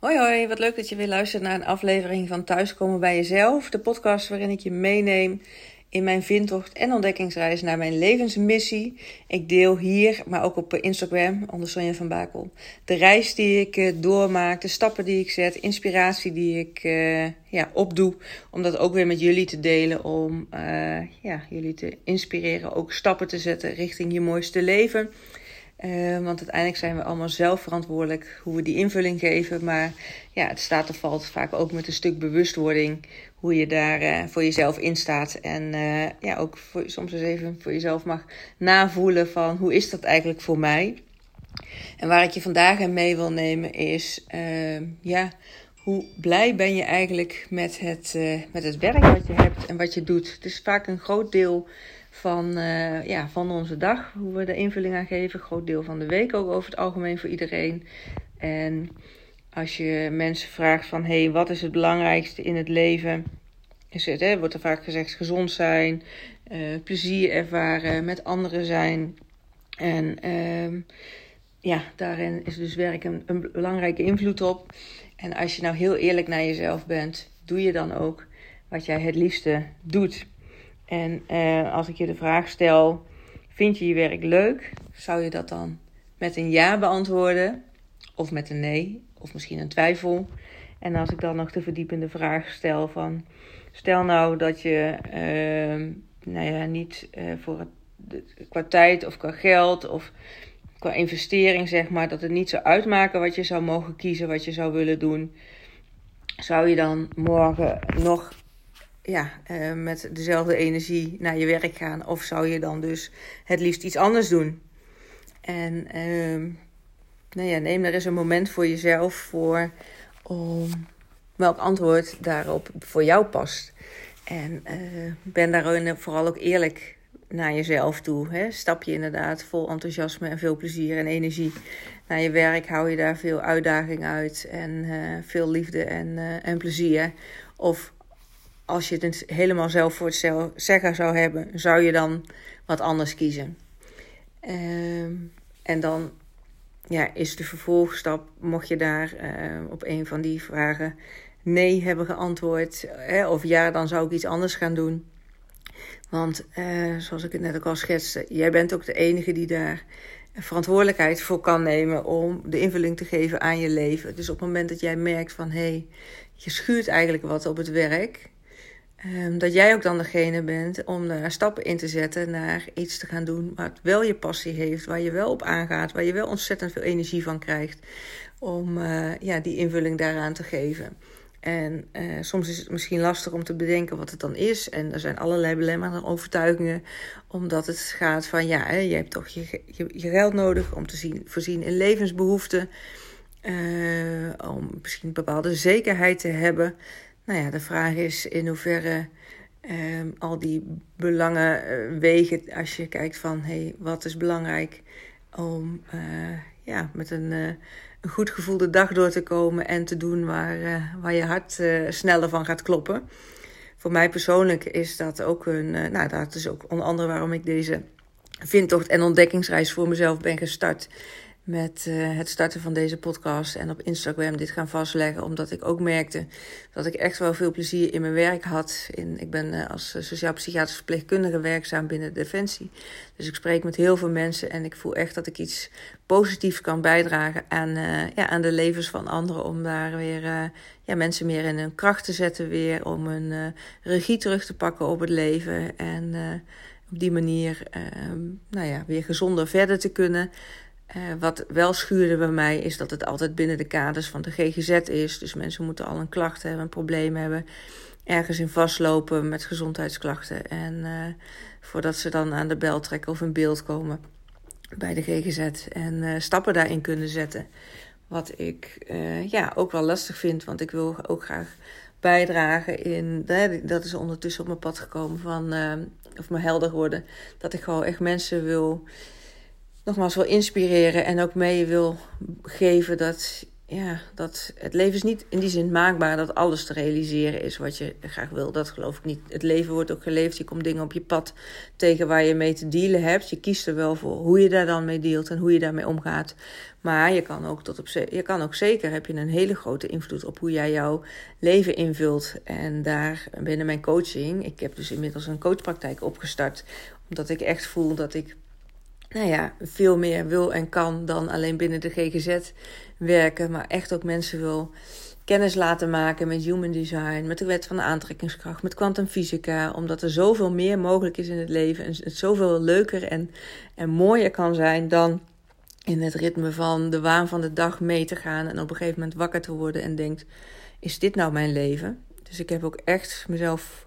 Hoi hoi, wat leuk dat je weer luistert naar een aflevering van Thuiskomen bij Jezelf. De podcast waarin ik je meeneem in mijn vindtocht en ontdekkingsreis naar mijn levensmissie. Ik deel hier, maar ook op Instagram onder Sonja van Bakel. De reis die ik eh, doormaak, de stappen die ik zet, inspiratie die ik uh, ja, opdoe. Om dat ook weer met jullie te delen. Om uh, ja, jullie te inspireren, ook stappen te zetten richting je mooiste leven. Uh, want uiteindelijk zijn we allemaal zelf verantwoordelijk hoe we die invulling geven. Maar ja, het staat of valt vaak ook met een stuk bewustwording. Hoe je daar uh, voor jezelf in staat. En uh, ja, ook soms eens even voor jezelf mag navoelen van hoe is dat eigenlijk voor mij. En waar ik je vandaag aan mee wil nemen is, ja, hoe blij ben je eigenlijk met het, met het werk wat je hebt en wat je doet. Het is vaak een groot deel van, uh, ja, van onze dag. Hoe we de invulling aan geven. Groot deel van de week ook over het algemeen voor iedereen. En als je mensen vraagt van... hé, hey, wat is het belangrijkste in het leven? Is het, hè, wordt er vaak gezegd gezond zijn. Uh, plezier ervaren. Met anderen zijn. En uh, ja, daarin is dus werk een, een belangrijke invloed op. En als je nou heel eerlijk naar jezelf bent... doe je dan ook wat jij het liefste doet... En uh, als ik je de vraag stel: vind je je werk leuk? Zou je dat dan met een ja beantwoorden? Of met een nee? Of misschien een twijfel? En als ik dan nog de verdiepende vraag stel van... Stel nou dat je uh, nou ja, niet uh, voor het, qua tijd of qua geld of qua investering zeg maar... dat het niet zou uitmaken wat je zou mogen kiezen, wat je zou willen doen... Zou je dan morgen nog ja, uh, met dezelfde energie naar je werk gaan? Of zou je dan dus het liefst iets anders doen? En uh, nou ja, neem er eens een moment voor jezelf voor om welk antwoord daarop voor jou past. En uh, ben daarin vooral ook eerlijk naar jezelf toe. Hè? Stap je inderdaad vol enthousiasme en veel plezier en energie naar je werk? Hou je daar veel uitdaging uit en uh, veel liefde en, en plezier? Of als je het helemaal zelf voor het zeggen zou hebben, zou je dan wat anders kiezen? Uh, en dan ja, is de vervolgstap, mocht je daar uh, op een van die vragen nee hebben geantwoord, of ja, dan zou ik iets anders gaan doen. Want uh, zoals ik het net ook al schetste, jij bent ook de enige die daar verantwoordelijkheid voor kan nemen om de invulling te geven aan je leven. Dus op het moment dat jij merkt van hé, hey, je schuurt eigenlijk wat op het werk, Um, dat jij ook dan degene bent om daar stappen in te zetten naar iets te gaan doen wat wel je passie heeft, waar je wel op aangaat, waar je wel ontzettend veel energie van krijgt om uh, ja, die invulling daaraan te geven. En uh, soms is het misschien lastig om te bedenken wat het dan is. En er zijn allerlei belemmerende overtuigingen, omdat het gaat van ja, hè, je hebt toch je, geld nodig om te zien, voorzien in levensbehoeften, uh, om misschien bepaalde zekerheid te hebben. Nou ja, de vraag is in hoeverre um, al die belangen uh, wegen als je kijkt van hé, hey, wat is belangrijk om uh, ja, met een, uh, een goed gevoel de dag door te komen en te doen waar, waar je hart sneller van gaat kloppen. Voor mij persoonlijk is dat ook een, nou dat is ook onder andere waarom ik deze vindtocht en ontdekkingsreis voor mezelf ben gestart met uh, het starten van deze podcast en op Instagram dit gaan vastleggen. Omdat ik ook merkte dat ik echt wel veel plezier in mijn werk had. In, ik ben uh, als sociaal-psychiatrisch verpleegkundige werkzaam binnen Defensie. Dus ik spreek met heel veel mensen en ik voel echt dat ik iets positiefs kan bijdragen aan, uh, ja, aan de levens van anderen. Om daar weer ja, mensen meer in hun kracht te zetten weer. Om een regie terug te pakken op het leven. En op die manier ehm, nou ja, weer gezonder verder te kunnen. Uh, wat wel schuurde bij mij is dat het altijd binnen de kaders van de GGZ is. Dus mensen moeten al een klacht hebben, een probleem hebben, ergens in vastlopen met gezondheidsklachten. En uh, voordat ze dan aan de bel trekken of in beeld komen bij de GGZ en uh, stappen daarin kunnen zetten. Wat ik ja, ook wel lastig vind, want ik wil ook graag bijdragen in. Dat is ondertussen op mijn pad gekomen van, of me helder worden, dat ik gewoon echt mensen wil nogmaals wil inspireren en ook mee wil geven dat ja, dat het leven is niet in die zin maakbaar dat alles te realiseren is wat je graag wil. Dat geloof ik niet. Het leven wordt ook geleefd. Je komt dingen op je pad tegen waar je mee te dealen hebt. Je kiest er wel voor hoe je daar dan mee dealt en hoe je daarmee omgaat. Maar je kan ook tot op je kan ook zeker heb je een hele grote invloed op hoe jij jouw leven invult. En daar binnen mijn coaching, ik heb dus inmiddels een coachpraktijk opgestart, omdat ik echt voel dat ik nou ja, veel meer wil en kan dan alleen binnen de GGZ werken, maar echt ook mensen wil kennis laten maken met human design, met de wet van de aantrekkingskracht, met kwantumfysica, omdat er zoveel meer mogelijk is in het leven en het zoveel leuker en, en mooier kan zijn dan in het ritme van de waan van de dag mee te gaan en op een gegeven moment wakker te worden en denkt: is dit nou mijn leven? Dus ik heb ook echt mezelf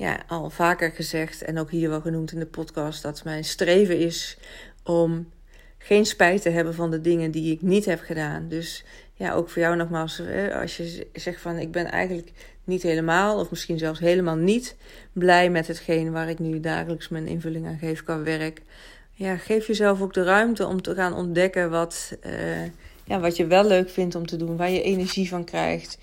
ja, al vaker gezegd en ook hier wel genoemd in de podcast dat mijn streven is om geen spijt te hebben van de dingen die ik niet heb gedaan. Dus ja, ook voor jou nogmaals, als je zegt van ik ben eigenlijk niet helemaal, of misschien zelfs helemaal niet blij met hetgeen waar ik nu dagelijks mijn invulling aan geef qua werk. Ja, geef jezelf ook de ruimte om te gaan ontdekken wat, uh, ja, wat je wel leuk vindt om te doen, waar je energie van krijgt.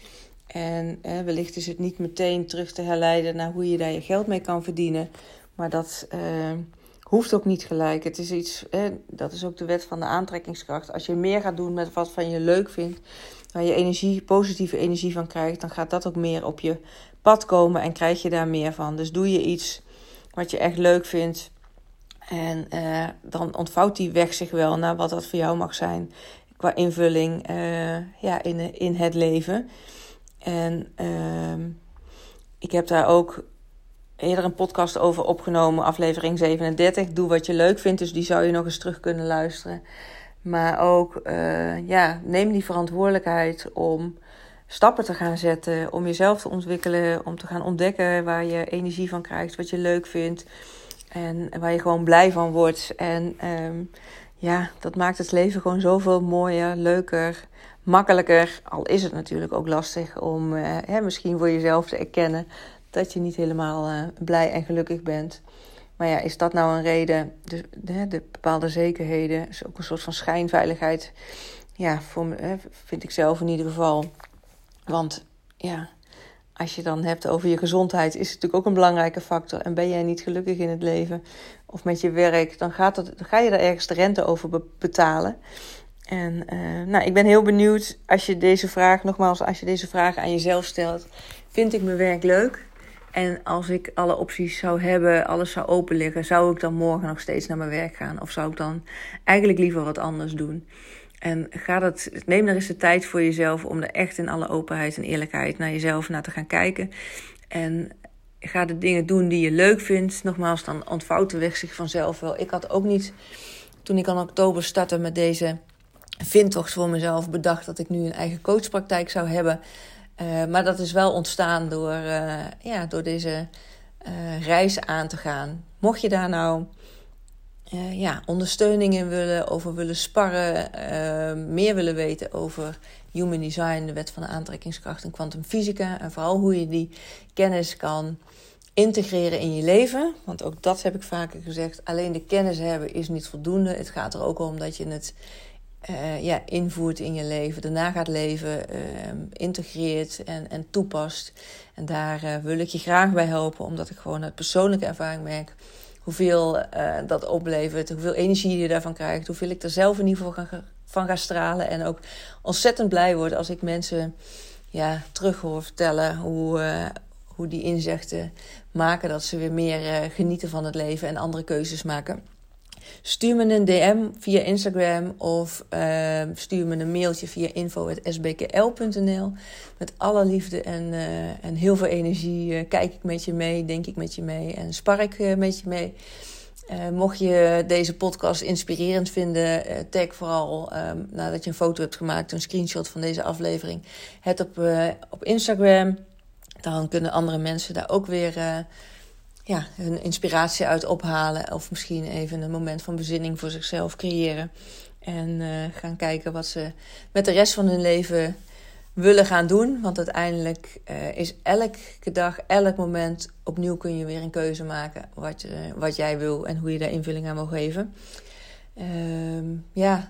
En eh, wellicht is het niet meteen terug te herleiden naar hoe je daar je geld mee kan verdienen. Maar dat, uh, hoeft ook niet gelijk. Het is iets, dat is ook de wet van de aantrekkingskracht. Als je meer gaat doen met wat van je leuk vindt, waar je energie, positieve energie van krijgt, dan gaat dat ook meer op je pad komen en krijg je daar meer van. Dus doe je iets wat je echt leuk vindt. En uh, dan ontvouwt die weg zich wel naar wat dat voor jou mag zijn qua invulling uh, ja, in, in het leven. En uh, ik heb daar ook eerder een podcast over opgenomen, aflevering 37. Doe wat je leuk vindt, dus die zou je nog eens terug kunnen luisteren. Maar ook, uh, ja, neem die verantwoordelijkheid om stappen te gaan zetten, om jezelf te ontwikkelen, om te gaan ontdekken waar je energie van krijgt, wat je leuk vindt en waar je gewoon blij van wordt. En um, ja, dat maakt het leven gewoon zoveel mooier, leuker, makkelijker. Al is het natuurlijk ook lastig om uh, hè, misschien voor jezelf te erkennen dat je niet helemaal uh, blij en gelukkig bent. Maar ja, is dat nou een reden? De, de, de bepaalde zekerheden is ook een soort van schijnveiligheid. Ja, voor me, vind ik zelf in ieder geval. Want ja, als je dan hebt over je gezondheid, is het natuurlijk ook een belangrijke factor. En ben jij niet gelukkig in het leven of met je werk, dan, gaat dat, dan ga je daar ergens de rente over betalen. En uh, nou, ik ben heel benieuwd als je deze vraag, nogmaals, als je deze vraag aan jezelf stelt: Vind ik mijn werk leuk? En als ik alle opties zou hebben, alles zou open liggen, zou ik dan morgen nog steeds naar mijn werk gaan? Of zou ik dan eigenlijk liever wat anders doen? En ga dat, neem er eens de tijd voor jezelf om er echt in alle openheid en eerlijkheid naar jezelf naar te gaan kijken. En ga de dingen doen die je leuk vindt. Nogmaals, dan ontvouwt de weg zich vanzelf wel. Ik had ook niet, toen ik in oktober startte met deze vindtocht voor mezelf, bedacht dat ik nu een eigen coachpraktijk zou hebben. Uh, maar dat is wel ontstaan door, uh, ja, door deze uh, reis aan te gaan. Mocht je daar nou ja, ondersteuning in willen, over willen sparren, meer willen weten over human design, de wet van de aantrekkingskracht en kwantumfysica. En vooral hoe je die kennis kan integreren in je leven. Want ook dat heb ik vaker gezegd. Alleen de kennis hebben is niet voldoende. Het gaat er ook om dat je het uh, ja, invoert in je leven, daarna gaat leven, uh, integreert en, en toepast. En daar uh, wil ik je graag bij helpen, omdat ik gewoon uit persoonlijke ervaring merk hoeveel dat oplevert, hoeveel energie je daarvan krijgt, hoeveel ik er zelf in ieder geval van, van ga stralen. En ook ontzettend blij word als ik mensen ja, terug hoor vertellen hoe, hoe die inzichten maken dat ze weer meer genieten van het leven en andere keuzes maken. Stuur me een DM via Instagram of uh, stuur me een mailtje via info.sbkl.nl. Met alle liefde en, uh, en heel veel energie uh, kijk ik met je mee, denk ik met je mee en spar ik eh, met je mee. mocht je deze podcast inspirerend vinden, tag vooral um, nadat je een foto hebt gemaakt, een screenshot van deze aflevering, het op, op Instagram. Dan kunnen andere mensen daar ook weer ja, hun inspiratie uit ophalen. Of misschien even een moment van bezinning voor zichzelf creëren. En uh, gaan kijken wat ze met de rest van hun leven willen gaan doen. Want uiteindelijk uh, is elke dag, elk moment opnieuw kun je weer een keuze maken. Wat, je, wat jij wil en hoe je daar invulling aan wil geven. Uh, ja,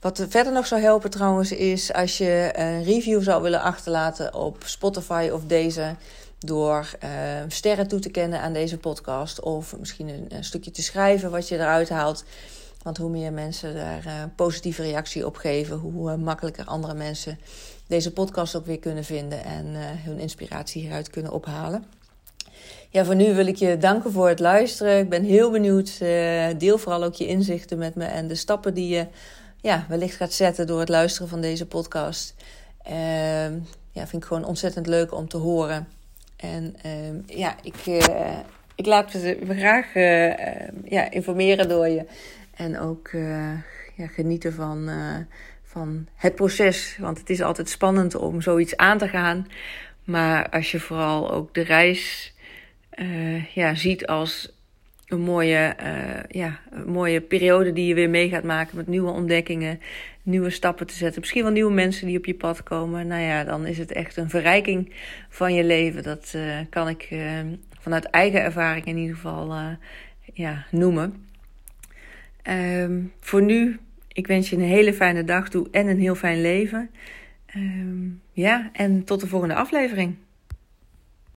Wat verder nog zou helpen trouwens is als je een review zou willen achterlaten op Spotify of deze. Door uh, sterren toe te kennen aan deze podcast. Of misschien een, stukje te schrijven wat je eruit haalt. Want hoe meer mensen daar uh, positieve reactie op geven, hoe makkelijker andere mensen deze podcast ook weer kunnen vinden en hun inspiratie hieruit kunnen ophalen. Ja, voor nu wil ik je danken voor het luisteren. Ik ben heel benieuwd. deel vooral ook je inzichten met me en de stappen die je ja, wellicht gaat zetten door het luisteren van deze podcast. Uh, ja, vind ik gewoon ontzettend leuk om te horen. En uh, ja, ik, uh, ik laat me graag ehm, ja, informeren door je. En ook eh, ja, genieten van, van het proces. Want het is altijd spannend om zoiets aan te gaan. Maar als je vooral ook de reis ja, ziet als een mooie, ja, een mooie periode die je weer mee gaat maken met nieuwe ontdekkingen, nieuwe stappen te zetten. Misschien wel nieuwe mensen die op je pad komen. Nou ja, dan is het echt een verrijking van je leven. Dat uh, kan ik uh, vanuit eigen ervaring in ieder geval ja, noemen. Um, voor nu, ik wens je een hele fijne dag toe en een heel fijn leven. Um, ja, en tot de volgende aflevering.